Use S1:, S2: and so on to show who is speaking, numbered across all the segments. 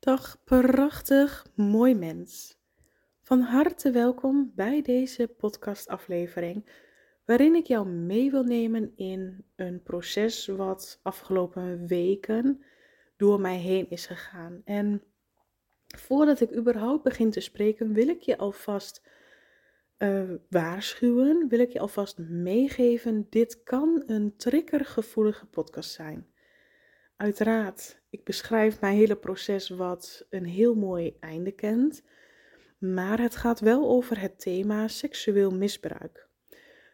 S1: Dag prachtig mooi mens. Van harte welkom bij deze podcastaflevering waarin ik jou mee wil nemen in een proces wat afgelopen weken door mij heen is gegaan. En voordat ik überhaupt begin te spreken, wil ik je alvast uh, waarschuwen, wil ik je alvast meegeven, dit kan een triggergevoelige podcast zijn. Uiteraard, ik beschrijf mijn hele proces wat een heel mooi einde kent, maar het gaat wel over het thema seksueel misbruik.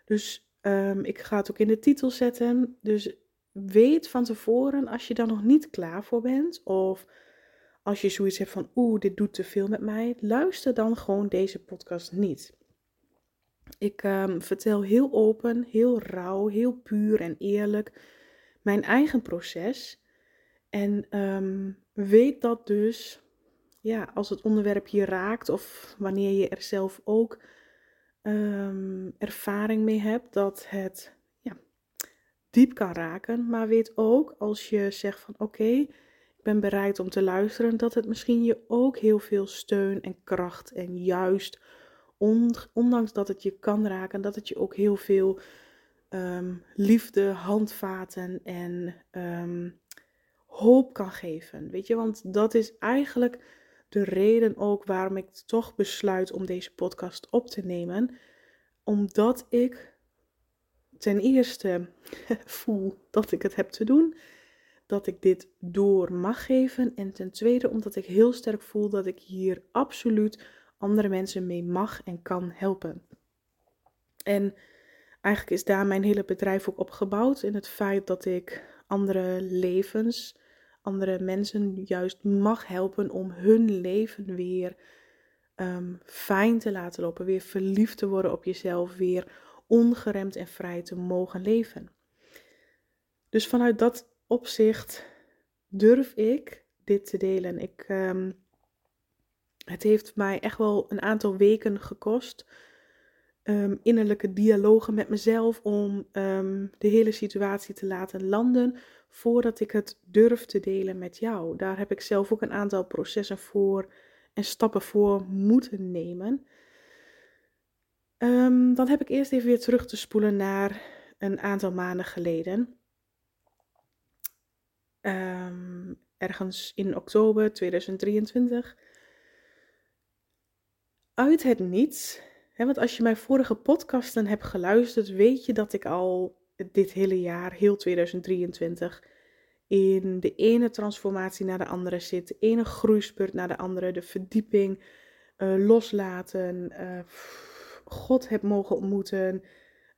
S1: Dus um, ik ga het ook in de titel zetten. Dus weet van tevoren als je daar nog niet klaar voor bent of als je zoiets hebt van oeh, dit doet te veel met mij, luister dan gewoon deze podcast niet. Ik um, vertel heel open, heel rauw, heel puur en eerlijk mijn eigen proces. En um, weet dat dus, ja, als het onderwerp je raakt of wanneer je er zelf ook um, ervaring mee hebt, dat het ja, diep kan raken. Maar weet ook als je zegt van oké, ik ben bereid om te luisteren, dat het misschien je ook heel veel steun en kracht en juist, ondanks dat het je kan raken, dat het je ook heel veel um, liefde, handvaten en hoop kan geven. Weet je, want dat is eigenlijk de reden ook waarom ik toch besluit om deze podcast op te nemen. Omdat ik ten eerste voel dat ik het heb te doen, dat ik dit door mag geven. En ten tweede omdat ik heel sterk voel dat ik hier absoluut andere mensen mee mag en kan helpen. En eigenlijk is daar mijn hele bedrijf ook op gebouwd. In het feit dat ik andere levens andere mensen juist mag helpen om hun leven weer ehm, fijn te laten lopen, weer verliefd te worden op jezelf, weer ongeremd en vrij te mogen leven. Dus vanuit dat opzicht durf ik dit te delen. Ik, um, het heeft mij echt wel een aantal weken gekost. Um, innerlijke dialogen met mezelf om de hele situatie te laten landen voordat ik het durf te delen met jou. Daar heb ik zelf ook een aantal processen voor en stappen voor moeten nemen. Um, dan heb ik eerst even weer terug te spoelen naar een aantal maanden geleden. Um, ergens in oktober 2023. Uit het niets. Hè, want als je mijn vorige podcasten hebt geluisterd, weet je dat ik al dit hele jaar, heel 2023, in de ene transformatie naar de andere zit. De ene groeispurt naar de andere. De verdieping, uh, loslaten, uh, God heb mogen ontmoeten.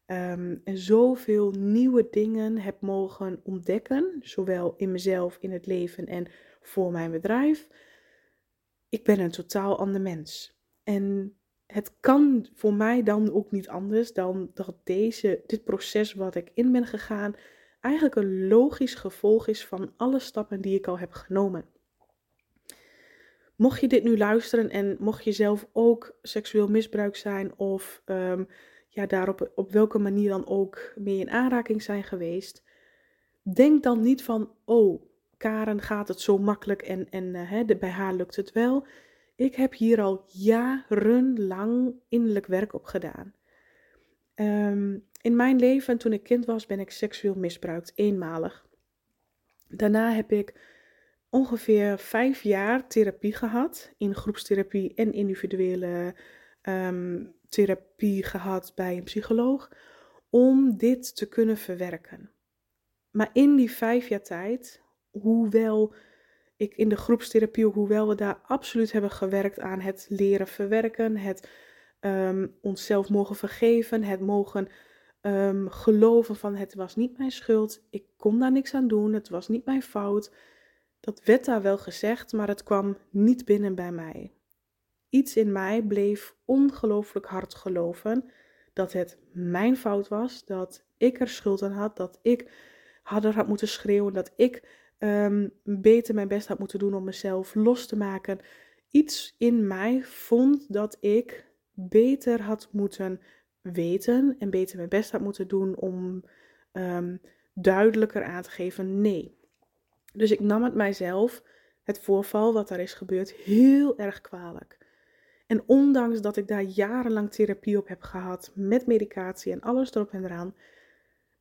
S1: Um, en zoveel nieuwe dingen heb mogen ontdekken. Zowel in mezelf, in het leven en voor mijn bedrijf. Ik ben een totaal ander mens. En het kan voor mij dan ook niet anders dan dat deze, dit proces wat ik in ben gegaan, eigenlijk een logisch gevolg is van alle stappen die ik al heb genomen. Mocht je dit nu luisteren en mocht je zelf ook seksueel misbruik zijn of um, ja, daarop op welke manier dan ook mee in aanraking zijn geweest, denk dan niet van, oh, Karen gaat het zo makkelijk en, en uh, bij haar lukt het wel. Ik heb hier al jarenlang innerlijk werk op gedaan. Um, in mijn leven, toen ik kind was, ben ik seksueel misbruikt, eenmalig. Daarna heb ik ongeveer vijf jaar therapie gehad, in groepstherapie en individuele ehm, therapie gehad bij een psycholoog, om dit te kunnen verwerken. Maar in die vijf jaar tijd, hoewel ik in de groepstherapie, hoewel we daar absoluut hebben gewerkt aan het leren verwerken, het um, onszelf mogen vergeven, het mogen um, geloven van het was niet mijn schuld, ik kon daar niks aan doen, het was niet mijn fout. Dat werd daar wel gezegd, maar het kwam niet binnen bij mij. Iets in mij bleef ongelooflijk hard geloven dat het mijn fout was, dat ik er schuld aan had, dat ik harder had moeten schreeuwen, dat ik um, beter mijn best had moeten doen om mezelf los te maken. Iets in mij vond dat ik beter had moeten weten en beter mijn best had moeten doen om um, duidelijker aan te geven nee. Dus ik nam het mijzelf het voorval wat daar is gebeurd heel erg kwalijk. En ondanks dat ik daar jarenlang therapie op heb gehad, met medicatie en alles erop en eraan,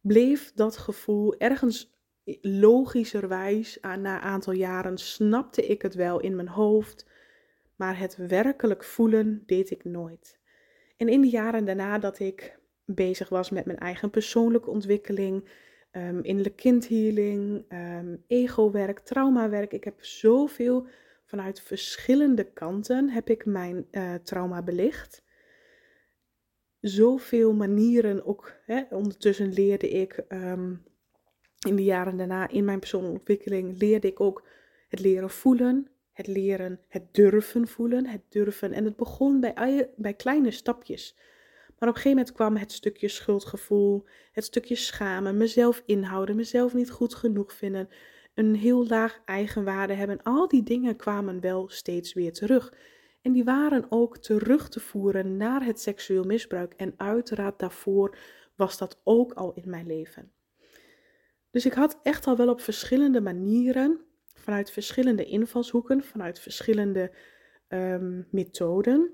S1: bleef dat gevoel ergens logischerwijs na een aantal jaren snapte ik het wel in mijn hoofd, maar het werkelijk voelen deed ik nooit. En in de jaren daarna dat ik bezig was met mijn eigen persoonlijke ontwikkeling, um, innerlijke kindhealing, um, ego-werk, traumawerk, ik heb zoveel vanuit verschillende kanten heb ik mijn uh, trauma belicht. Zoveel manieren ook. Hè, ondertussen leerde ik um, in de jaren daarna in mijn persoonlijke ontwikkeling leerde ik ook het leren voelen, het leren, het durven voelen, het durven. En het begon bij, bij kleine stapjes. Maar op een gegeven moment kwam het stukje schuldgevoel, het stukje schamen, mezelf inhouden, mezelf niet goed genoeg vinden, een heel laag eigenwaarde hebben. Al die dingen kwamen wel steeds weer terug. En die waren ook terug te voeren naar het seksueel misbruik. En uiteraard daarvoor was dat ook al in mijn leven. Dus ik had echt al wel op verschillende manieren, vanuit verschillende invalshoeken, vanuit verschillende um, methoden,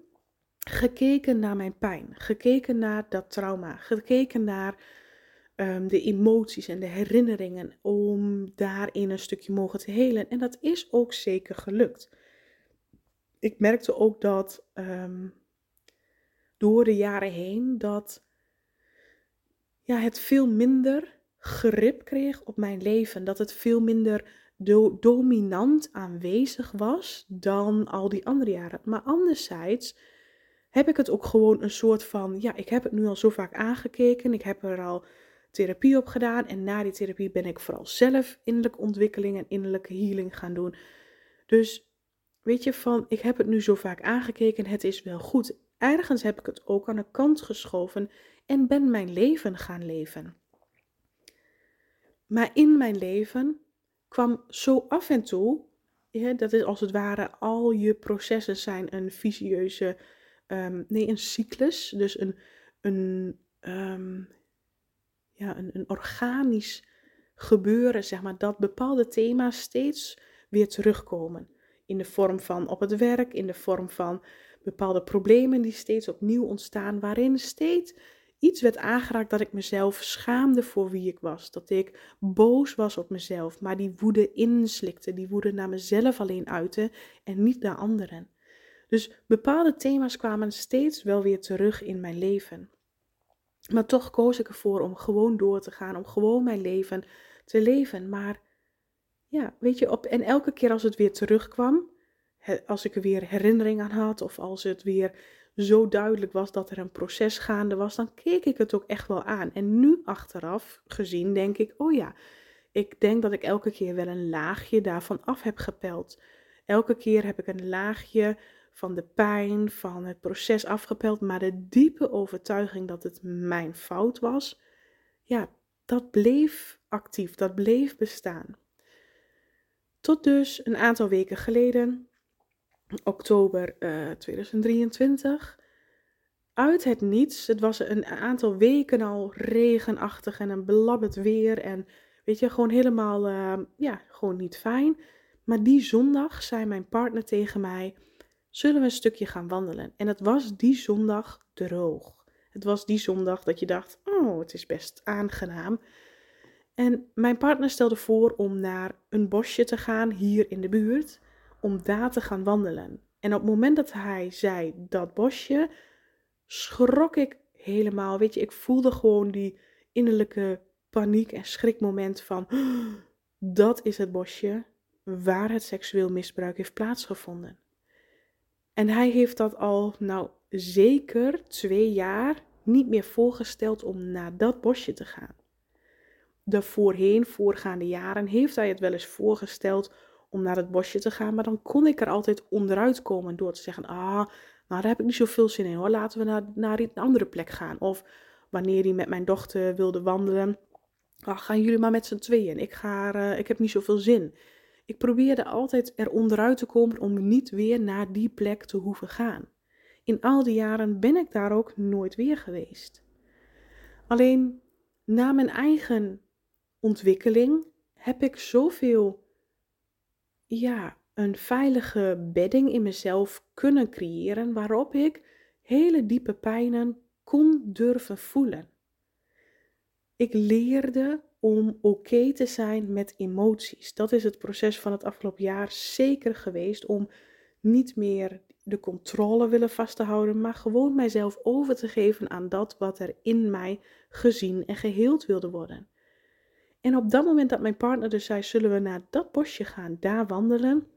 S1: gekeken naar mijn pijn, gekeken naar dat trauma, gekeken naar um, de emoties en de herinneringen om daarin een stukje mogen te helen. En dat is ook zeker gelukt. Ik merkte ook dat um, door de jaren heen dat ja, het veel minder grip kreeg op mijn leven. Dat het veel minder dominant aanwezig was dan al die andere jaren. Maar anderzijds heb ik het ook gewoon een soort van, ja, ik heb het nu al zo vaak aangekeken. Ik heb er al therapie op gedaan. En na die therapie ben ik vooral zelf innerlijke ontwikkeling en innerlijke healing gaan doen. Dus weet je, van ik heb het nu zo vaak aangekeken, het is wel goed. Ergens heb ik het ook aan de kant geschoven en ben mijn leven gaan leven. Maar in mijn leven kwam zo af en toe, dat is als het ware, al je processen zijn een visieuze, um, nee, een cyclus. Dus een, een, um, ja, een organisch gebeuren, zeg maar, dat bepaalde thema's steeds weer terugkomen. In de vorm van op het werk, in de vorm van bepaalde problemen die steeds opnieuw ontstaan, waarin steeds iets werd aangeraakt dat ik mezelf schaamde voor wie ik was. Dat ik boos was op mezelf, maar die woede inslikte, die woede naar mezelf alleen uitte en niet naar anderen. Dus bepaalde thema's kwamen steeds wel weer terug in mijn leven. Maar toch koos ik ervoor om gewoon door te gaan, om gewoon mijn leven te leven. Maar ja, weet je, op, en elke keer als het weer terugkwam, als ik er weer herinnering aan had, of als het weer zo duidelijk was dat er een proces gaande was, dan keek ik het ook echt wel aan. En nu achteraf gezien denk ik, oh ja, ik denk dat ik elke keer wel een laagje daarvan af heb gepeld. Elke keer heb ik een laagje van de pijn, van het proces afgepeld, maar de diepe overtuiging dat het mijn fout was, ja, dat bleef actief, dat bleef bestaan. Tot dus een aantal weken geleden oktober uh, eh, 2023. Uit het niets. Het was een aantal weken al regenachtig en een belabberd weer. En weet je, gewoon helemaal, uh, ja, gewoon niet fijn. Maar die zondag zei mijn partner tegen mij: Zullen we een stukje gaan wandelen? En het was die zondag droog. Het was die zondag dat je dacht: Oh, het is best aangenaam. En mijn partner stelde voor om naar een bosje te gaan hier in de buurt om daar te gaan wandelen. En op het moment dat hij zei dat bosje, schrok ik helemaal. Weet je, ik voelde gewoon die innerlijke paniek en schrikmoment van dat is het bosje waar het seksueel misbruik heeft plaatsgevonden. En hij heeft dat al, nou zeker twee jaar, niet meer voorgesteld om naar dat bosje te gaan. De voorheen, voorgaande jaren, heeft hij het wel eens voorgesteld om naar het bosje te gaan. Maar dan kon ik er altijd onderuit komen door te zeggen: Ah, nou daar heb ik niet zoveel zin in hoor. Laten we naar, naar een andere plek gaan. Of wanneer hij met mijn dochter wilde wandelen. Ah, gaan jullie maar met z'n tweeën. Ik, ga, uh, ik heb niet zoveel zin. Ik probeerde altijd er onderuit te komen om niet weer naar die plek te hoeven gaan. In al die jaren ben ik daar ook nooit weer geweest. Alleen na mijn eigen ontwikkeling heb ik zoveel ja, een veilige bedding in mezelf kunnen creëren waarop ik hele diepe pijnen kon durven voelen. Ik leerde om oké te zijn met emoties. Dat is het proces van het afgelopen jaar zeker geweest om niet meer de controle willen vast te houden, maar gewoon mijzelf over te geven aan dat wat er in mij gezien en geheeld wilde worden. En op dat moment dat mijn partner dus zei: Zullen we naar dat bosje gaan, daar wandelen?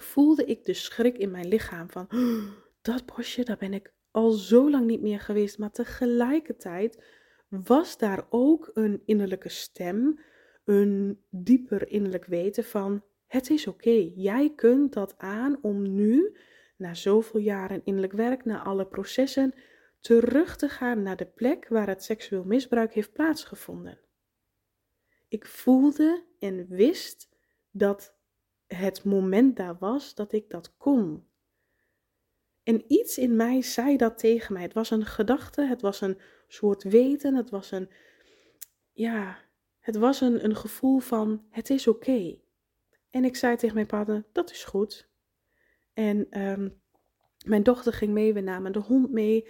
S1: voelde ik de schrik in mijn lichaam van oh, dat bosje, daar ben ik al zo lang niet meer geweest. Maar tegelijkertijd was daar ook een innerlijke stem, een dieper innerlijk weten van het is oké. Jij kunt dat aan om nu, na zoveel jaren innerlijk werk, na alle processen, terug te gaan naar de plek waar het seksueel misbruik heeft plaatsgevonden. Ik voelde en wist dat het moment daar was dat ik dat kon. En iets in mij zei dat tegen mij. Het was een gedachte, het was een soort weten, het was een, ja, het was een, een gevoel van het is oké. En ik zei tegen mijn partner, dat is goed. En ehm, mijn dochter ging mee, we namen de hond mee.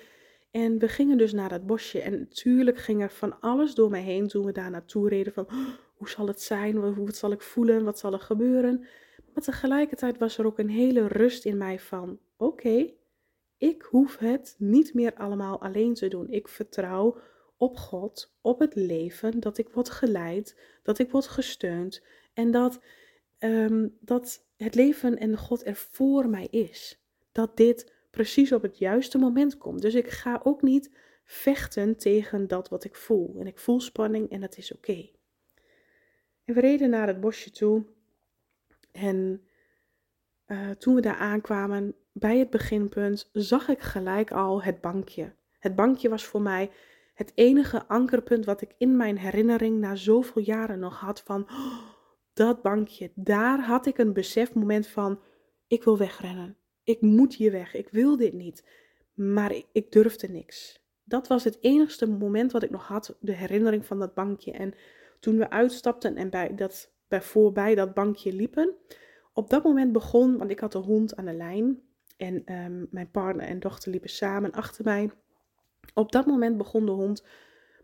S1: En we gingen dus naar dat bosje. En natuurlijk ging er van alles door mij heen toen we daar naartoe reden. Van, oh, hoe zal het zijn? Hoe zal ik voelen? Wat zal er gebeuren? Maar tegelijkertijd was er ook een hele rust in mij van: oké, ik hoef het niet meer allemaal alleen te doen. Ik vertrouw op God, op het leven, dat ik word geleid, dat ik word gesteund en dat, ehm, dat het leven en God er voor mij is. Dat dit precies op het juiste moment komt. Dus ik ga ook niet vechten tegen dat wat ik voel. En ik voel spanning en dat is oké. En we reden naar het bosje toe en uh, toen we daar aankwamen, bij het beginpunt, zag ik gelijk al het bankje. Het bankje was voor mij het enige ankerpunt wat ik in mijn herinnering na zoveel jaren nog had van oh, dat bankje. Daar had ik een besefmoment van ik wil wegrennen. Ik moet hier weg. Ik wil dit niet. Maar ik, durfde niks. Dat was het enigste moment wat ik nog had, de herinnering van dat bankje. En toen we uitstapten en bij dat bij voorbij dat bankje liepen. Op dat moment begon, want ik had de hond aan de lijn en ehm, mijn partner en dochter liepen samen achter mij. Op dat moment begon de hond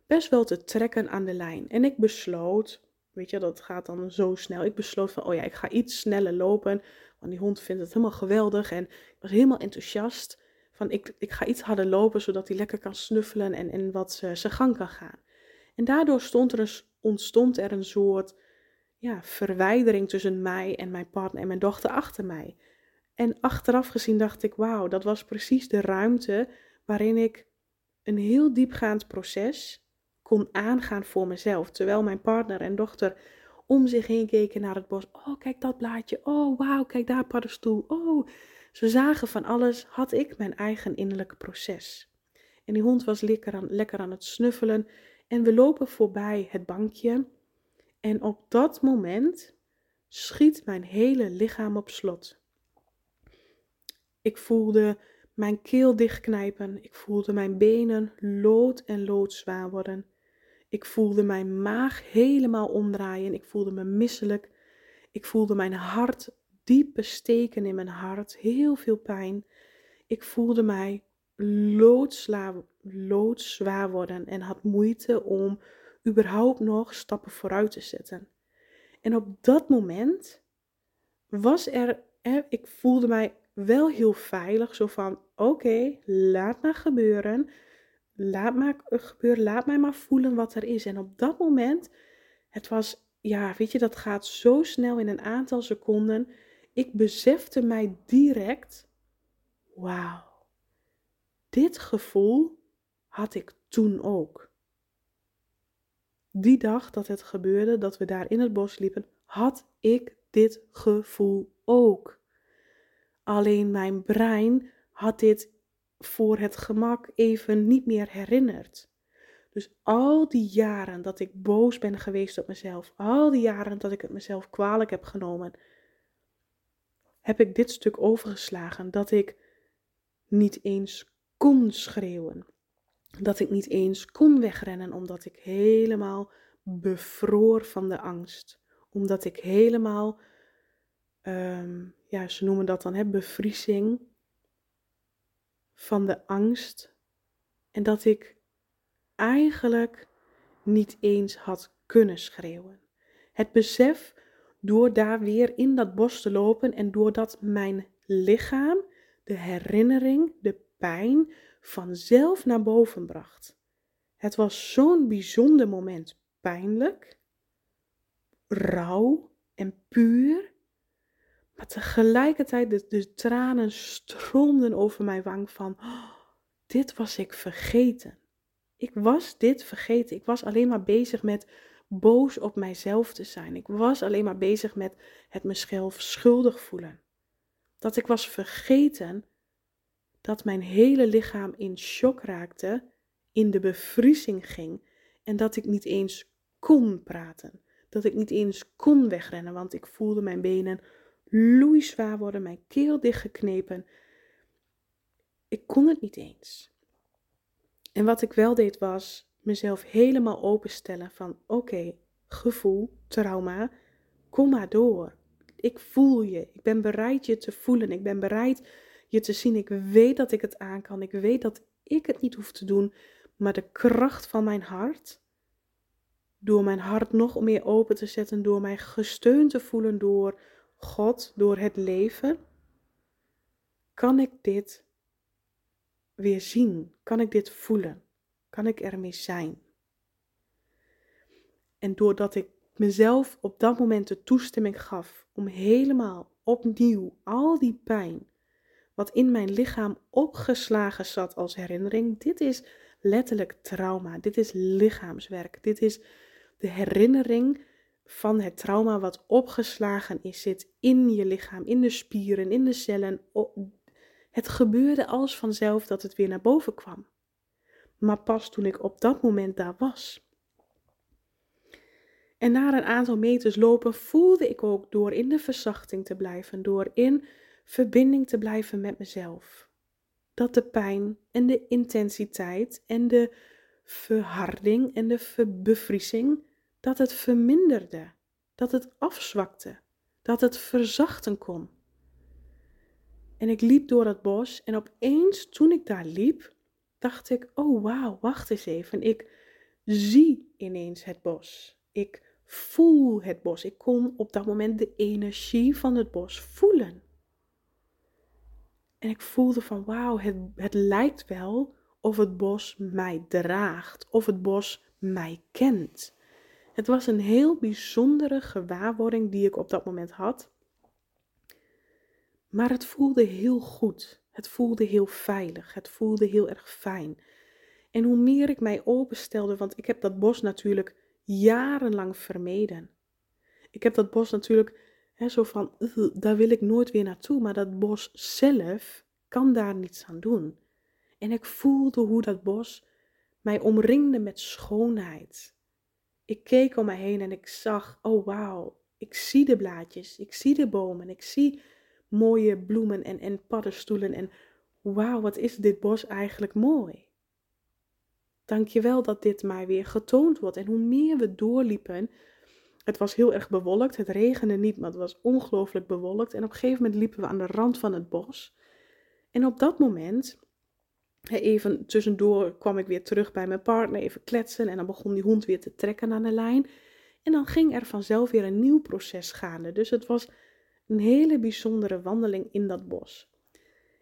S1: best wel te trekken aan de lijn. En ik besloot, weet je, dat gaat dan zo snel. Ik besloot van, oh ja, ik ga iets sneller lopen. Want die hond vindt het helemaal geweldig. En ik was helemaal enthousiast. Van, ik, ik ga iets harder lopen, zodat hij lekker kan snuffelen en, en wat zijn gang kan gaan. En daardoor stond er een, ontstond er een soort ja, verwijdering tussen mij en mijn partner en mijn dochter achter mij. En achteraf gezien dacht ik, wauw, dat was precies de ruimte waarin ik een heel diepgaand proces kon aangaan voor mezelf. Terwijl mijn partner en dochter om zich heen keken naar het bos. Oh, kijk dat blaadje. Oh, wauw, kijk daar paddenstoel. Oh, ze zagen van alles, had ik mijn eigen innerlijke proces. En die hond was lekker aan, lekker aan het snuffelen. En we lopen voorbij het bankje en op dat moment schiet mijn hele lichaam op slot. Ik voelde mijn keel dichtknijpen. Ik voelde mijn benen lood en loodzwaar worden. Ik voelde mijn maag helemaal omdraaien. Ik voelde me misselijk. Ik voelde mijn hart diepe steken in mijn hart. Heel veel pijn. Ik voelde mij loodzwaar worden en had moeite om überhaupt nog stappen vooruit te zetten. En op dat moment was er, ik voelde mij wel heel veilig, zo van oké, laat maar gebeuren, laat maar gebeuren, laat mij maar voelen wat er is. En op dat moment, het was, ja, weet je, dat gaat zo snel in een aantal seconden. Ik besefte mij direct, wauw, dit gevoel had ik toen ook die dag dat het gebeurde, dat we daar in het bos liepen, had ik dit gevoel ook. Alleen mijn brein had dit voor het gemak even niet meer herinnerd. Dus al die jaren dat ik boos ben geweest op mezelf, al die jaren dat ik het mezelf kwalijk heb genomen, heb ik dit stuk overgeslagen dat ik niet eens kon schreeuwen dat ik niet eens kon wegrennen omdat ik helemaal bevroor van de angst. Omdat ik helemaal ehm, ja, ze noemen dat dan hè, bevriezing van de angst. En dat ik eigenlijk niet eens had kunnen schreeuwen. Het besef door daar weer in dat bos te lopen en doordat mijn lichaam de herinnering, de pijn vanzelf naar boven bracht. Het was zo'n bijzonder moment, pijnlijk, rauw en puur, tegelijkertijd de, de tranen stroomden over mijn wang van, oh, dit was ik vergeten. Ik was dit vergeten. Ik was alleen maar bezig met boos op mijzelf te zijn. Ik was alleen maar bezig met het mezelf schuldig voelen. Dat ik was vergeten dat mijn hele lichaam in shock raakte, in de bevriezing ging en dat ik niet eens kon praten. Dat ik niet eens kon wegrennen, want ik voelde mijn benen loeizwaar worden, mijn keel dichtgeknepen. Ik kon het niet eens. En wat ik wel deed was mezelf helemaal openstellen van oké, gevoel, trauma, kom maar door. Ik voel je. Ik ben bereid je te voelen. Ik ben bereid je te zien. Ik weet dat ik het aan kan. Ik weet dat ik het niet hoef te doen. Maar de kracht van mijn hart, door mijn hart nog meer open te zetten, door mij gesteund te voelen door God, door het leven, kan ik dit weer zien? Kan ik dit voelen? Kan ik ermee zijn? En doordat ik mezelf op dat moment de toestemming gaf om helemaal opnieuw al die pijn, wat in mijn lichaam opgeslagen zat als herinnering, dit is letterlijk trauma, dit is lichaamswerk, dit is de herinnering van het trauma wat opgeslagen is, zit in je lichaam, in de spieren, in de cellen, het gebeurde als vanzelf dat het weer naar boven kwam. Maar pas toen ik op dat moment daar was. En na een aantal meters lopen voelde ik ook door in de verzachting te blijven, door in verbinding te blijven met mezelf. Dat de pijn en de intensiteit en de verharding en de bevriezing, dat het verminderde, dat het afzwakte, dat het verzachten kon. En ik liep door het bos en opeens toen ik daar liep, dacht ik, oh wauw, wacht eens even. Ik zie ineens het bos. Ik voel het bos. Ik kon op dat moment de energie van het bos voelen. En ik voelde van wauw, het, het lijkt wel of het bos mij draagt, of het bos mij kent. Het was een heel bijzondere gewaarwording die ik op dat moment had. Maar het voelde heel goed. Het voelde heel veilig. Het voelde heel erg fijn. En hoe meer ik mij openstelde, want ik heb dat bos natuurlijk jarenlang vermeden. Ik heb dat bos natuurlijk hè, zo van, daar wil ik nooit weer naartoe, maar dat bos zelf kan daar niets aan doen. En ik voelde hoe dat bos mij omringde met schoonheid. Ik keek om me heen en ik zag, oh wauw, ik zie de blaadjes, ik zie de bomen, ik zie mooie bloemen en, en paddenstoelen. En wauw, wat is dit bos eigenlijk mooi. Dankjewel dat dit mij weer getoond wordt. En hoe meer we doorliepen, het was heel erg bewolkt. Het regende niet, maar het was ongelooflijk bewolkt. En op een gegeven moment liepen we aan de rand van het bos. En op dat moment, even tussendoor kwam ik weer terug bij mijn partner, even kletsen. En dan begon die hond weer te trekken aan de lijn. En dan ging er vanzelf weer een nieuw proces gaande. Dus het was een hele bijzondere wandeling in dat bos.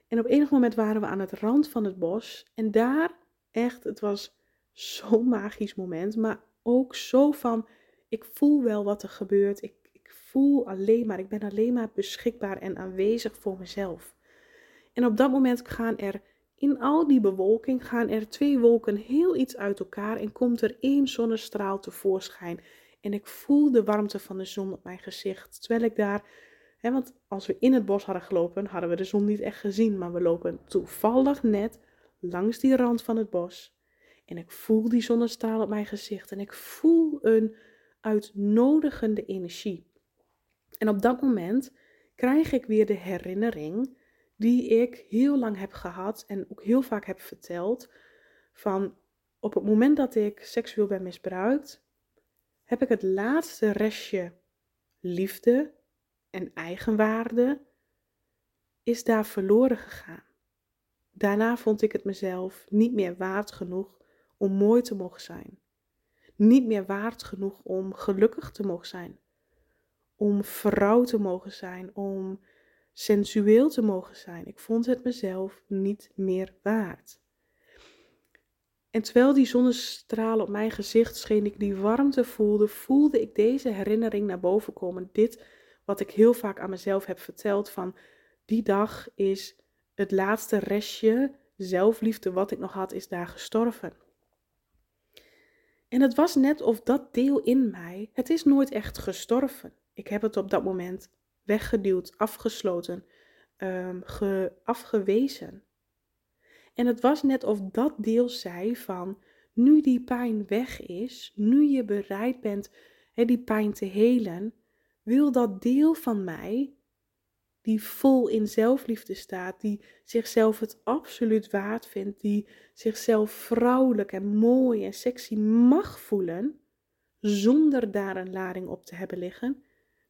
S1: En op enig moment waren we aan het rand van het bos. En daar echt, het was zo'n magisch moment. Maar ook zo van, ik voel wel wat er gebeurt. Ik, ik voel alleen maar, ik ben alleen maar beschikbaar en aanwezig voor mezelf. En op dat moment gaan er, in al die bewolking, gaan er twee wolken heel iets uit elkaar. En komt er één zonnestraal tevoorschijn. En ik voel de warmte van de zon op mijn gezicht. Terwijl ik daar want als we in het bos hadden gelopen, hadden we de zon niet echt gezien. Maar we lopen toevallig net langs die rand van het bos. En ik voel die zonnestraal op mijn gezicht. En ik voel een uitnodigende energie. En op dat moment krijg ik weer de herinnering die ik heel lang heb gehad en ook heel vaak heb verteld. Van op het moment dat ik seksueel ben misbruikt, heb ik het laatste restje liefde en eigenwaarde is daar verloren gegaan. Daarna vond ik het mezelf niet meer waard genoeg om mooi te mogen zijn. Niet meer waard genoeg om gelukkig te mogen zijn. Om vrouw te mogen zijn, om sensueel te mogen zijn. Ik vond het mezelf niet meer waard. En terwijl die zonnestralen op mijn gezicht scheen, ik die warmte voelde, voelde ik deze herinnering naar boven komen. Dit wat ik heel vaak aan mezelf heb verteld van die dag is het laatste restje zelfliefde wat ik nog had, is daar gestorven. En het was net of dat deel in mij, het is nooit echt gestorven. Ik heb het op dat moment weggeduwd, afgesloten, ge, afgewezen. En het was net of dat deel zei van, nu die pijn weg is, nu je bereid bent he, die pijn te helen, wil dat deel van mij, die vol in zelfliefde staat, die zichzelf het absoluut waard vindt, die zichzelf vrouwelijk en mooi en sexy mag voelen, zonder daar een lading op te hebben liggen,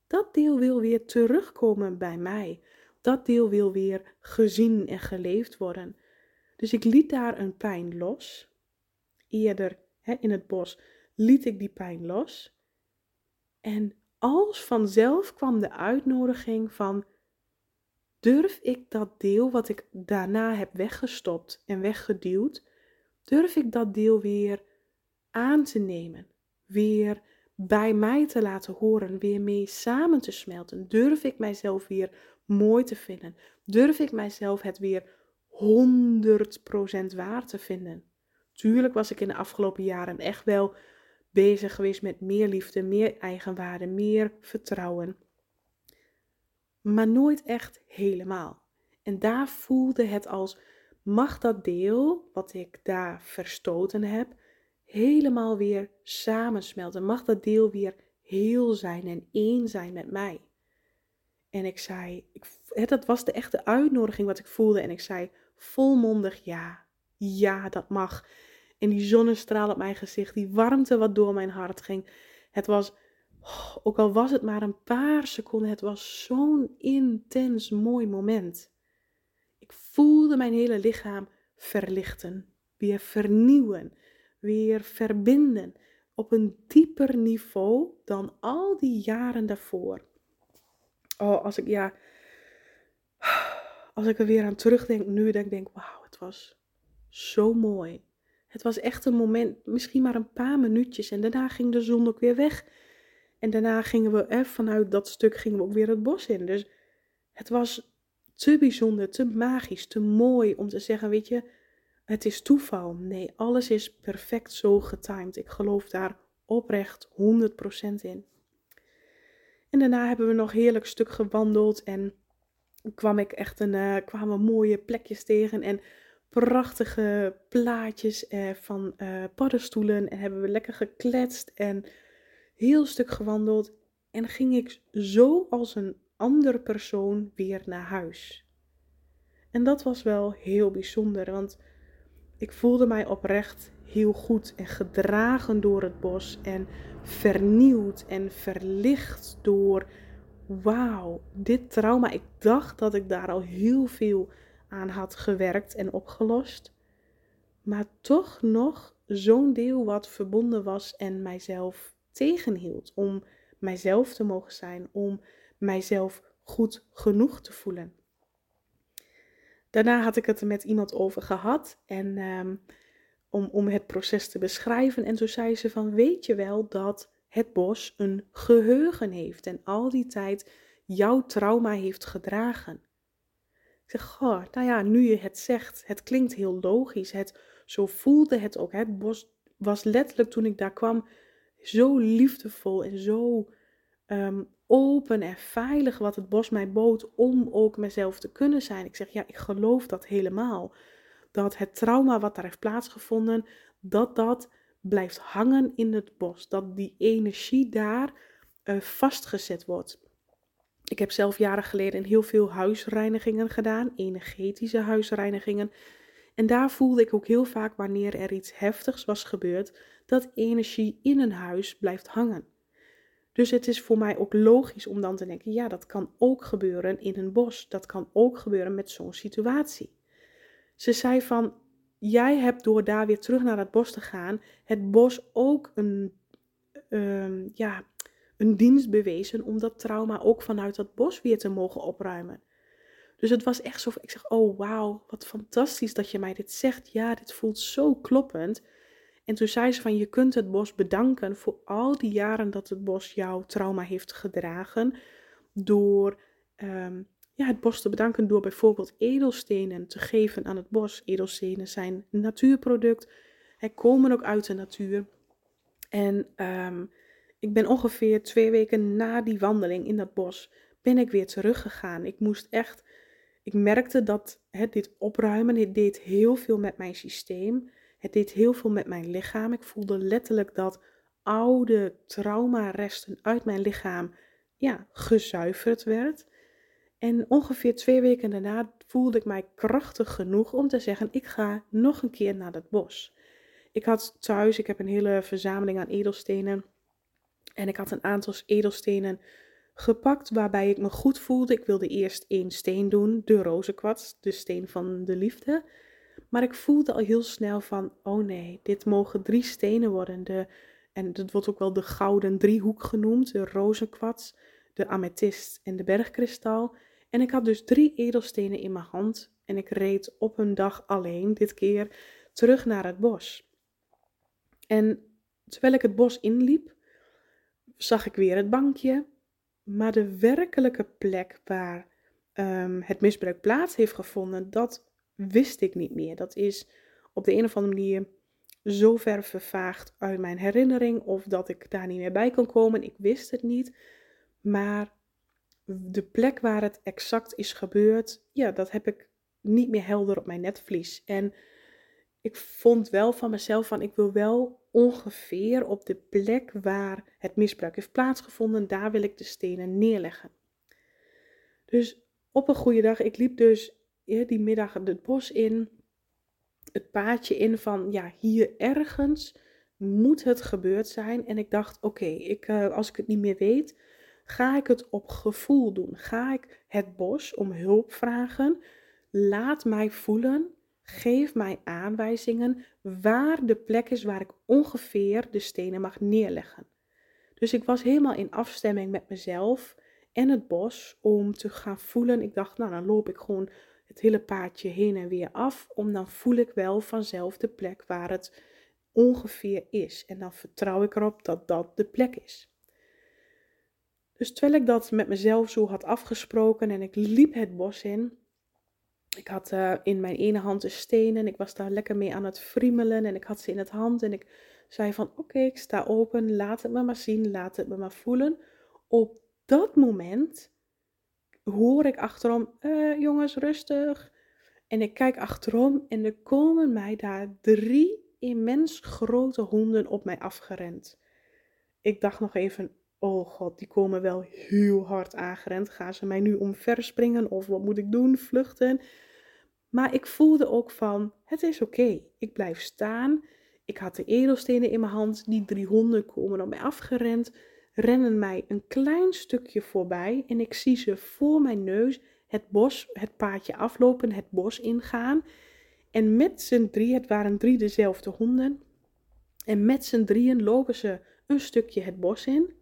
S1: dat deel wil weer terugkomen bij mij. Dat deel wil weer gezien en geleefd worden. Dus ik liet daar een pijn los. Eerder hè, in het bos liet ik die pijn los. En als vanzelf kwam de uitnodiging van durf ik dat deel wat ik daarna heb weggestopt en weggeduwd, durf ik dat deel weer aan te nemen, weer bij mij te laten horen, weer mee samen te smelten? Durf ik mijzelf weer mooi te vinden? Durf ik mijzelf het weer 100% waar te vinden? Tuurlijk was ik in de afgelopen jaren echt wel bezig geweest met meer liefde, meer eigenwaarde, meer vertrouwen. Maar nooit echt helemaal. En daar voelde het als: mag dat deel wat ik daar verstoten heb, helemaal weer samensmelten. Mag dat deel weer heel zijn en één zijn met mij. En ik zei, ik, dat was de echte uitnodiging wat ik voelde. En ik zei volmondig ja, ja, dat mag. En die zonnestraal op mijn gezicht, die warmte wat door mijn hart ging. Het was, ook al was het maar een paar seconden, het was zo'n intens mooi moment. Ik voelde mijn hele lichaam verlichten, weer vernieuwen weer verbinden op een dieper niveau dan al die jaren daarvoor. Oh, als ik ja, als ik er weer aan terugdenk nu, dan denk ik, wauw, het was zo mooi. Het was echt een moment, misschien maar een paar minuutjes en daarna ging de zon ook weer weg. En daarna gingen we, vanuit dat stuk gingen we ook weer het bos in. Dus het was te bijzonder, te magisch, te mooi om te zeggen, weet je, het is toeval. Nee, alles is perfect zo getimed. Ik geloof daar oprecht 100% in. En daarna hebben we nog heerlijk stuk gewandeld en kwam ik echt een, uh, kwamen mooie plekjes tegen en prachtige plaatjes uh, van uh, paddenstoelen en hebben we lekker gekletst en heel stuk gewandeld en ging ik zo als een andere persoon weer naar huis. En dat was wel heel bijzonder, want ik voelde mij oprecht heel goed en gedragen door het bos en vernieuwd en verlicht door wauw, dit trauma. Ik dacht dat ik daar al heel veel aan had gewerkt en opgelost, maar toch nog zo'n deel wat verbonden was en mijzelf tegenhield om mijzelf te mogen zijn, om mijzelf goed genoeg te voelen. Daarna had ik het er met iemand over gehad en ehm, om, om het proces te beschrijven. En toen zei ze van, weet je wel dat het bos een geheugen heeft en al die tijd jouw trauma heeft gedragen? Ik zeg, goh, nou ja, nu je het zegt, het klinkt heel logisch. Het, zo voelde het ook. Het bos was letterlijk toen ik daar kwam zo liefdevol en zo ehm, open en veilig wat het bos mij bood om ook mezelf te kunnen zijn. Ik zeg ja, ik geloof dat helemaal. Dat het trauma wat daar heeft plaatsgevonden, dat dat blijft hangen in het bos. Dat die energie daar uh, vastgezet wordt. Ik heb zelf jaren geleden heel veel huisreinigingen gedaan, energetische huisreinigingen. En daar voelde ik ook heel vaak wanneer er iets heftigs was gebeurd, dat energie in een huis blijft hangen. Dus het is voor mij ook logisch om dan te denken: ja, dat kan ook gebeuren in een bos. Dat kan ook gebeuren met zo'n situatie. Ze zei van: jij hebt door daar weer terug naar het bos te gaan, het bos ook een, um, ja, een dienst bewezen om dat trauma ook vanuit dat bos weer te mogen opruimen. Dus het was echt zo, ik zeg, oh wauw, wat fantastisch dat je mij dit zegt. Ja, dit voelt zo kloppend. En toen zei ze van, je kunt het bos bedanken voor al die jaren dat het bos jouw trauma heeft gedragen. Door ehm, ja, het bos te bedanken door bijvoorbeeld edelstenen te geven aan het bos. Edelstenen zijn een natuurproduct, Hij komen ook uit de natuur. En ehm, ik ben ongeveer twee weken na die wandeling in dat bos, ben ik weer teruggegaan. Ik moest echt, ik merkte dat het, dit opruimen, het deed heel veel met mijn systeem. Het deed heel veel met mijn lichaam. Ik voelde letterlijk dat oude traumaresten uit mijn lichaam ja, gezuiverd werd. En ongeveer twee weken daarna voelde ik mij krachtig genoeg om te zeggen: ik ga nog een keer naar dat bos. Ik had thuis, ik heb een hele verzameling aan edelstenen. En ik had een aantal edelstenen gepakt waarbij ik me goed voelde. Ik wilde eerst één steen doen, de rozenkwats, de steen van de liefde. Maar ik voelde al heel snel van, oh nee, dit mogen drie stenen worden. De, en dat wordt ook wel de gouden driehoek genoemd, de rozenkwats, de amethyst en de bergkristal. En ik had dus drie edelstenen in mijn hand en ik reed op een dag alleen, dit keer, terug naar het bos. En terwijl ik het bos inliep, zag ik weer het bankje, maar de werkelijke plek waar um, het misbruik plaats heeft gevonden, dat wist ik niet meer. Dat is op de een of andere manier zo ver vervaagd uit mijn herinnering of dat ik daar niet meer bij kon komen. Ik wist het niet. Maar de plek waar het exact is gebeurd, ja, dat heb ik niet meer helder op mijn netvlies. En ik vond wel van mezelf van ik wil wel ongeveer op de plek waar het misbruik heeft plaatsgevonden, daar wil ik de stenen neerleggen. Dus op een goede dag, ik liep dus die middag het bos in, het paadje in van ja, hier ergens moet het gebeurd zijn. En ik dacht, oké, uh, als ik het niet meer weet, ga ik het op gevoel doen. Ga ik het bos om hulp vragen. Laat mij voelen. Geef mij aanwijzingen waar de plek is waar ik ongeveer de stenen mag neerleggen. Dus ik was helemaal in afstemming met mezelf en het bos om te gaan voelen. Ik dacht, nou dan loop ik gewoon het hele paadje heen en weer af, om dan voel ik wel vanzelf de plek waar het ongeveer is. En dan vertrouw ik erop dat dat de plek is. Dus terwijl ik dat met mezelf zo had afgesproken en ik liep het bos in, ik had uh, in mijn ene hand een steen en ik was daar lekker mee aan het friemelen en ik had ze in het hand en ik zei van oké, ik sta open, laat het me maar zien, laat het me maar voelen. Op dat moment hoor ik achterom, uh, jongens, rustig. En ik kijk achterom en er komen mij daar drie immens grote honden op mij afgerend. Ik dacht nog even, oh god, die komen wel heel hard aangerend. Gaan ze mij nu omverspringen of wat moet ik doen? Vluchten? Maar ik voelde ook van, het is oké. Ik blijf staan. Ik had de edelstenen in mijn hand. Die drie honden komen op mij afgerend rennen mij een klein stukje voorbij en ik zie ze voor mijn neus het bos, het paadje aflopen, het bos ingaan. En met z'n drie, het waren drie dezelfde honden, en met z'n drieën lopen ze een stukje het bos in,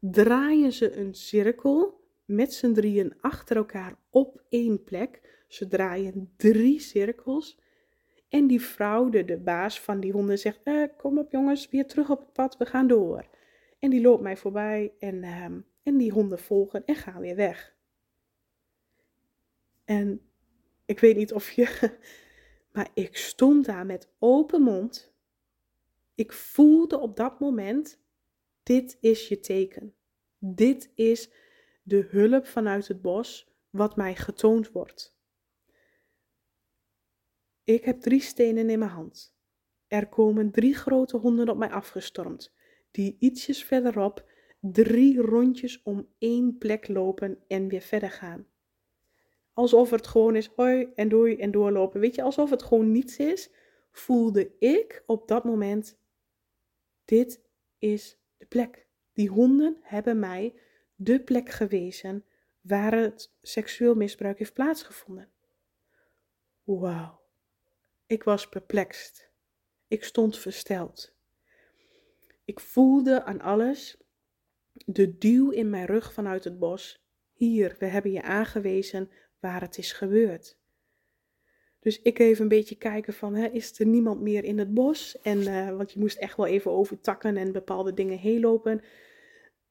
S1: draaien ze een cirkel met z'n drieën achter elkaar op één plek. Ze draaien drie cirkels. En die vrouw, de, de baas van die honden, zegt: eh, Kom op jongens, weer terug op het pad, we gaan door. En die loopt mij voorbij en, ehm, en die honden volgen en gaan weer weg. En ik weet niet of je, maar ik stond daar met open mond. Ik voelde op dat moment, dit is je teken. Dit is de hulp vanuit het bos wat mij getoond wordt. Ik heb drie stenen in mijn hand. Er komen drie grote honden op mij afgestormd die ietsjes verderop drie rondjes om één plek lopen en weer verder gaan. Alsof het gewoon is hoi en doei en doorlopen. Weet je, alsof het gewoon niets is, voelde ik op dat moment: dit is de plek. Die honden hebben mij de plek gewezen waar het seksueel misbruik heeft plaatsgevonden. Wauw. Ik was perplext. Ik stond versteld. Ik voelde aan alles de duw in mijn rug vanuit het bos. Hier, we hebben je aangewezen waar het is gebeurd. Dus ik even een beetje kijken van, hè, is er niemand meer in het bos? En, uh, want je moest echt wel even over takken en bepaalde dingen heen lopen.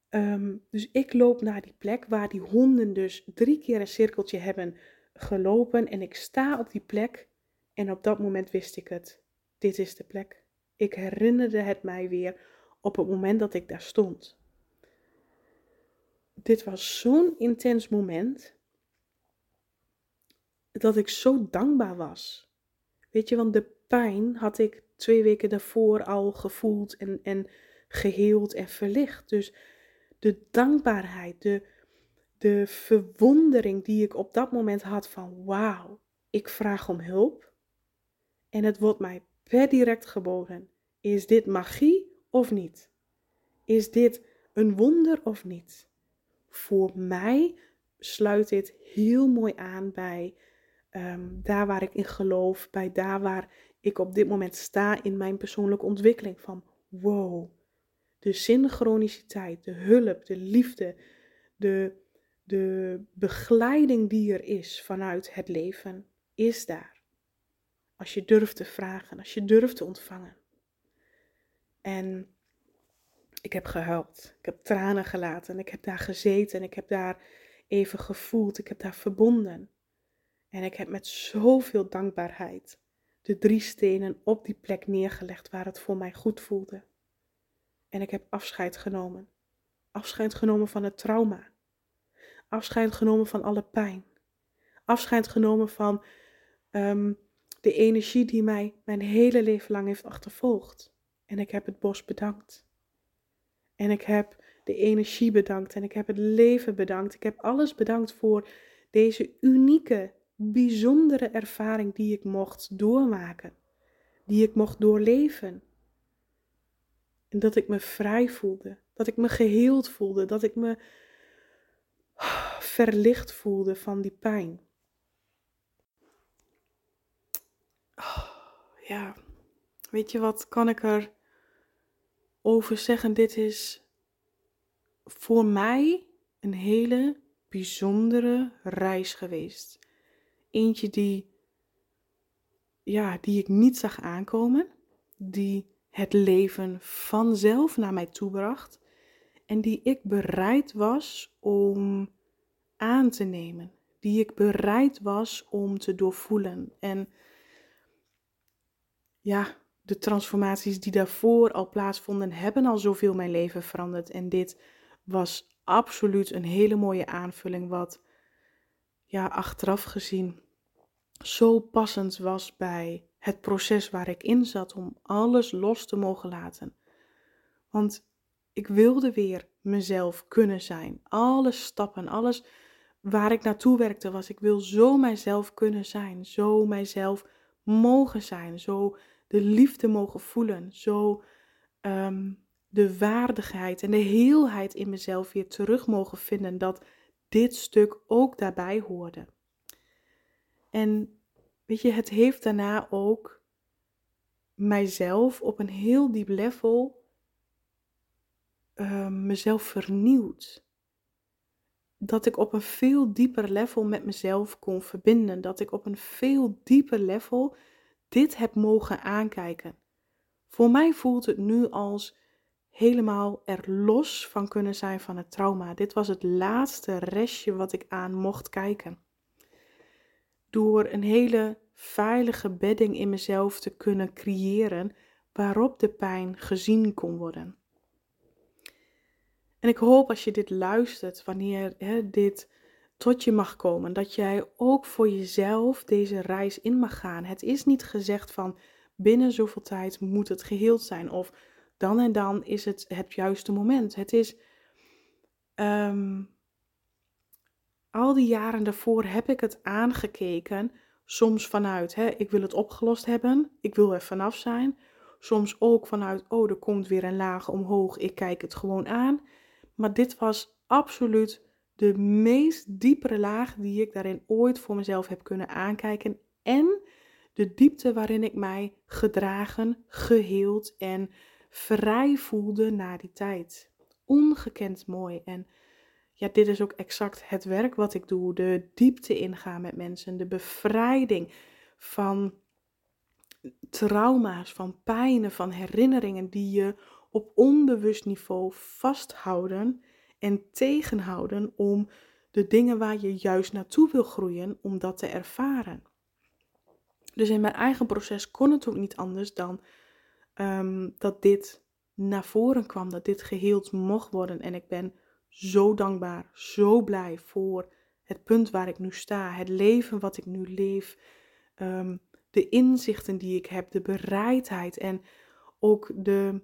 S1: Ehm, dus ik loop naar die plek waar die honden dus drie keer een cirkeltje hebben gelopen. En ik sta op die plek en op dat moment wist ik het. Dit is de plek. Ik herinnerde het mij weer op het moment dat ik daar stond. Dit was zo'n intens moment dat ik zo dankbaar was. Weet je, want de pijn had ik twee weken daarvoor al gevoeld en, en geheeld en verlicht. Dus de dankbaarheid, de, de verwondering die ik op dat moment had van wauw, ik vraag om hulp en het wordt mij per direct geboden. Is dit magie of niet? Is dit een wonder of niet? Voor mij sluit dit heel mooi aan bij Ehm, daar waar ik in geloof, bij daar waar ik op dit moment sta in mijn persoonlijke ontwikkeling. Van wow, de synchroniciteit, de hulp, de liefde, de, de begeleiding die er is vanuit het leven, is daar. Als je durft te vragen, als je durft te ontvangen. En ik heb gehuild, ik heb tranen gelaten, ik heb daar gezeten, ik heb daar even gevoeld, ik heb daar verbonden. En ik heb met zoveel dankbaarheid de drie stenen op die plek neergelegd waar het voor mij goed voelde. En ik heb afscheid genomen. Afscheid genomen van het trauma. Afscheid genomen van alle pijn. Afscheid genomen van ehm, de energie die mij mijn hele leven lang heeft achtervolgd. En ik heb het bos bedankt. En ik heb de energie bedankt. En ik heb het leven bedankt. Ik heb alles bedankt voor deze unieke bijzondere ervaring die ik mocht doormaken, die ik mocht doorleven. En dat ik me vrij voelde, dat ik me geheeld voelde, dat ik me verlicht voelde van die pijn. ja, weet je wat kan ik er over zeggen? Dit is voor mij een hele bijzondere reis geweest. Eentje die, ja, die ik niet zag aankomen, die het leven vanzelf naar mij toebracht en die ik bereid was om aan te nemen, die ik bereid was om te doorvoelen. En ja, de transformaties die daarvoor al plaatsvonden, hebben al zoveel mijn leven veranderd. En dit was absoluut een hele mooie aanvulling, wat ja, achteraf gezien zo passend was bij het proces waar ik in zat om alles los te mogen laten. Want ik wilde weer mezelf kunnen zijn. Alle stappen, alles waar ik naartoe werkte was, ik wil zo mijzelf kunnen zijn, zo mijzelf mogen zijn, zo de liefde mogen voelen, zo ehm, de waardigheid en de heelheid in mezelf weer terug mogen vinden, dat dit stuk ook daarbij hoorde. En weet je, het heeft daarna ook mijzelf op een heel diep level uh, mezelf vernieuwd. Dat ik op een veel dieper level met mezelf kon verbinden. Dat ik op een veel dieper level dit heb mogen aankijken. Voor mij voelt het nu als helemaal er los van kunnen zijn van het trauma. Dit was het laatste restje wat ik aan mocht kijken door een hele veilige bedding in mezelf te kunnen creëren waarop de pijn gezien kon worden. En ik hoop als je dit luistert, wanneer hè, dit tot je mag komen, dat jij ook voor jezelf deze reis in mag gaan. Het is niet gezegd van binnen zoveel tijd moet het geheeld zijn of dan en dan is het het juiste moment. Het is ehm, al die jaren daarvoor heb ik het aangekeken. Soms vanuit, hè, ik wil het opgelost hebben, ik wil er vanaf zijn. Soms ook vanuit, oh, er komt weer een laag omhoog, ik kijk het gewoon aan. Maar dit was absoluut de meest diepere laag die ik daarin ooit voor mezelf heb kunnen aankijken. En de diepte waarin ik mij gedragen, geheeld en vrij voelde na die tijd. Ongekend mooi. En ja, dit is ook exact het werk wat ik doe. De diepte ingaan met mensen, de bevrijding van trauma's, van pijnen, van herinneringen die je op onbewust niveau vasthouden en tegenhouden om de dingen waar je juist naartoe wil groeien, om dat te ervaren. Dus in mijn eigen proces kon het ook niet anders dan um, dat dit naar voren kwam, dat dit geheeld mocht worden. En ik ben zo dankbaar, zo blij voor het punt waar ik nu sta, het leven wat ik nu leef, ehm, de inzichten die ik heb, de bereidheid en ook de,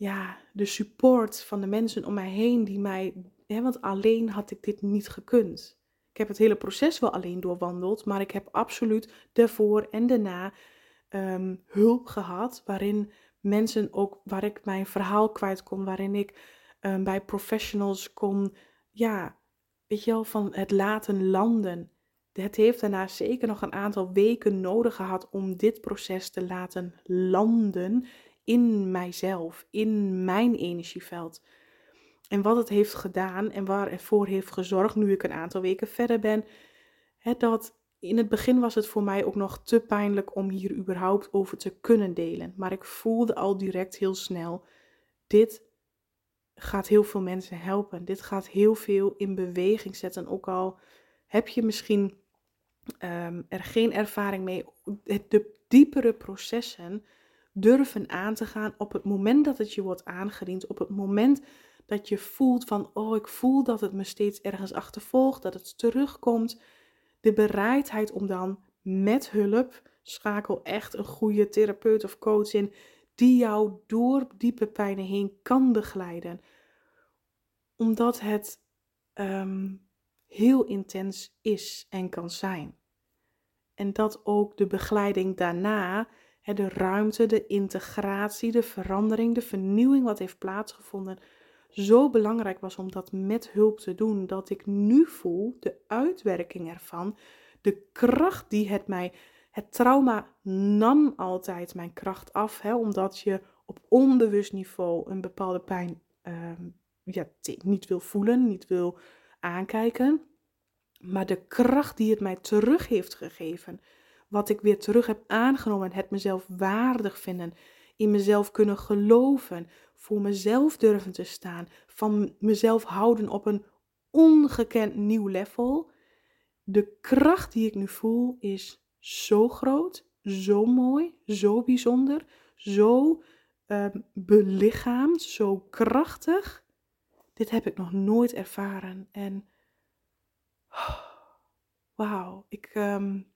S1: ja, de support van de mensen om mij heen die mij, hè, want alleen had ik dit niet gekund. Ik heb het hele proces wel alleen doorwandeld, maar ik heb absoluut daarvoor en daarna ehm, hulp gehad, waarin mensen ook, waar ik mijn verhaal kwijt kon, waarin ik um, bij professionals kon, ja, weet je wel, van het laten landen. Het heeft daarna zeker nog een aantal weken nodig gehad om dit proces te laten landen in mijzelf, in mijn energieveld. En wat het heeft gedaan en waar ervoor heeft gezorgd, nu ik een aantal weken verder ben, hè, dat in het begin was het voor mij ook nog te pijnlijk om hier überhaupt over te kunnen delen. Maar ik voelde al direct heel snel, dit gaat heel veel mensen helpen. Dit gaat heel veel in beweging zetten. Ook al heb je misschien um, er geen ervaring mee, de diepere processen durven aan te gaan op het moment dat het je wordt aangediend, op het moment dat je voelt van, oh, ik voel dat het me steeds ergens achtervolgt, dat het terugkomt. De bereidheid om dan met hulp, schakel echt een goede therapeut of coach in, die jou door diepe pijnen heen kan begeleiden. Omdat het ehm, heel intens is en kan zijn. En dat ook de begeleiding daarna, de ruimte, de integratie, de verandering, de vernieuwing wat heeft plaatsgevonden, zo belangrijk was om dat met hulp te doen, dat ik nu voel de uitwerking ervan, de kracht die het mij. Het trauma nam altijd mijn kracht af, hè, omdat je op onbewust niveau een bepaalde pijn ehm, ja, niet wil voelen, niet wil aankijken. Maar de kracht die het mij terug heeft gegeven, wat ik weer terug heb aangenomen, het mezelf waardig vinden, in mezelf kunnen geloven, voor mezelf durven te staan, van mezelf houden op een ongekend nieuw level. De kracht die ik nu voel is zo groot, zo mooi, zo bijzonder, zo uh, belichaamd, zo krachtig. Dit heb ik nog nooit ervaren. En wauw, ik, um,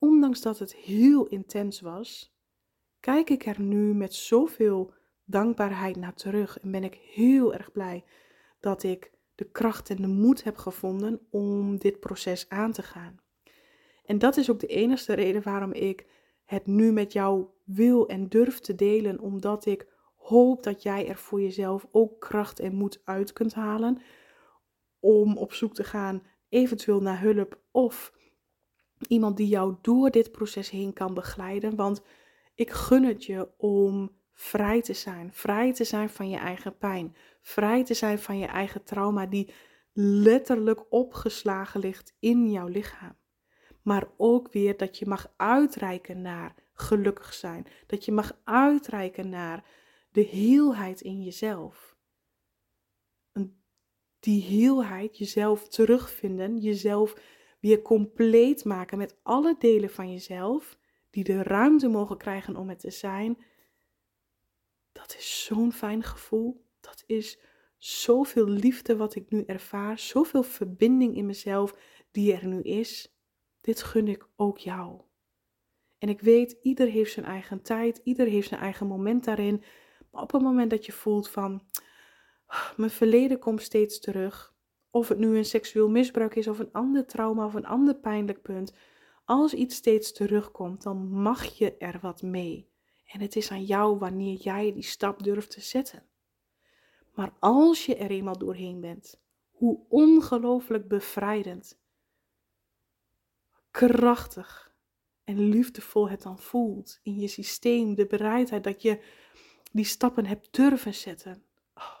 S1: ondanks dat het heel intens was, kijk ik er nu met zoveel dankbaarheid naar terug en ben ik heel erg blij dat ik de kracht en de moed heb gevonden om dit proces aan te gaan. En dat is ook de enige reden waarom ik het nu met jou wil en durf te delen, omdat ik hoop dat jij er voor jezelf ook kracht en moed uit kunt halen om op zoek te gaan, eventueel naar hulp of iemand die jou door dit proces heen kan begeleiden. Want ik gun het je om vrij te zijn. Vrij te zijn van je eigen pijn. Vrij te zijn van je eigen trauma die letterlijk opgeslagen ligt in jouw lichaam. Maar ook weer dat je mag uitreiken naar gelukkig zijn. Dat je mag uitreiken naar de heelheid in jezelf. Die heelheid, jezelf terugvinden, jezelf weer compleet maken met alle delen van jezelf, die de ruimte mogen krijgen om het te zijn. Dat is zo'n fijn gevoel. Dat is zoveel liefde wat ik nu ervaar, zoveel verbinding in mezelf die er nu is. Dit gun ik ook jou. En ik weet, ieder heeft zijn eigen tijd, ieder heeft zijn eigen moment daarin. Maar op het moment dat je voelt van, ah, mijn verleden komt steeds terug, of het nu een seksueel misbruik is of een ander trauma of een ander pijnlijk punt, als iets steeds terugkomt, dan mag je er wat mee. En het is aan jou wanneer jij die stap durft te zetten. Maar als je er eenmaal doorheen bent, hoe ongelooflijk bevrijdend, krachtig en liefdevol het dan voelt in je systeem, de bereidheid dat je die stappen hebt durven zetten. Oh,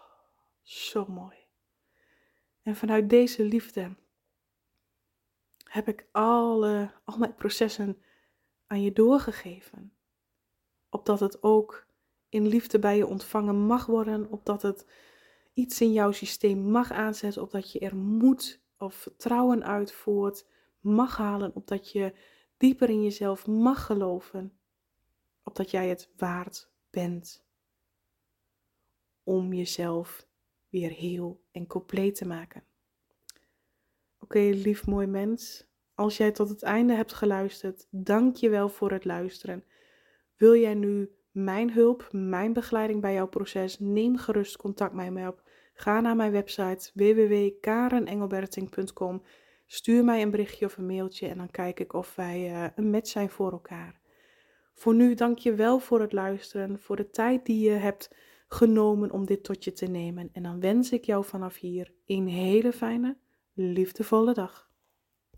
S1: zo mooi. En vanuit deze liefde heb ik alle, al mijn processen aan je doorgegeven. Opdat het ook in liefde bij je ontvangen mag worden, opdat het iets in jouw systeem mag aanzetten, opdat je er moed of vertrouwen uitvoert, mag halen, opdat je dieper in jezelf mag geloven, opdat jij het waard bent om jezelf weer heel en compleet te maken. Oké, lief mooi mens, als jij tot het einde hebt geluisterd, dank je wel voor het luisteren. Wil jij nu mijn hulp, mijn begeleiding bij jouw proces? Neem gerust contact met mij op. Ga naar mijn website www.karenengelberting.com. Stuur mij een berichtje of een mailtje en dan kijk ik of wij uh, een match zijn voor elkaar. Voor nu dank je wel voor het luisteren, voor de tijd die je hebt genomen om dit tot je te nemen. En dan wens ik jou vanaf hier een hele fijne, liefdevolle dag.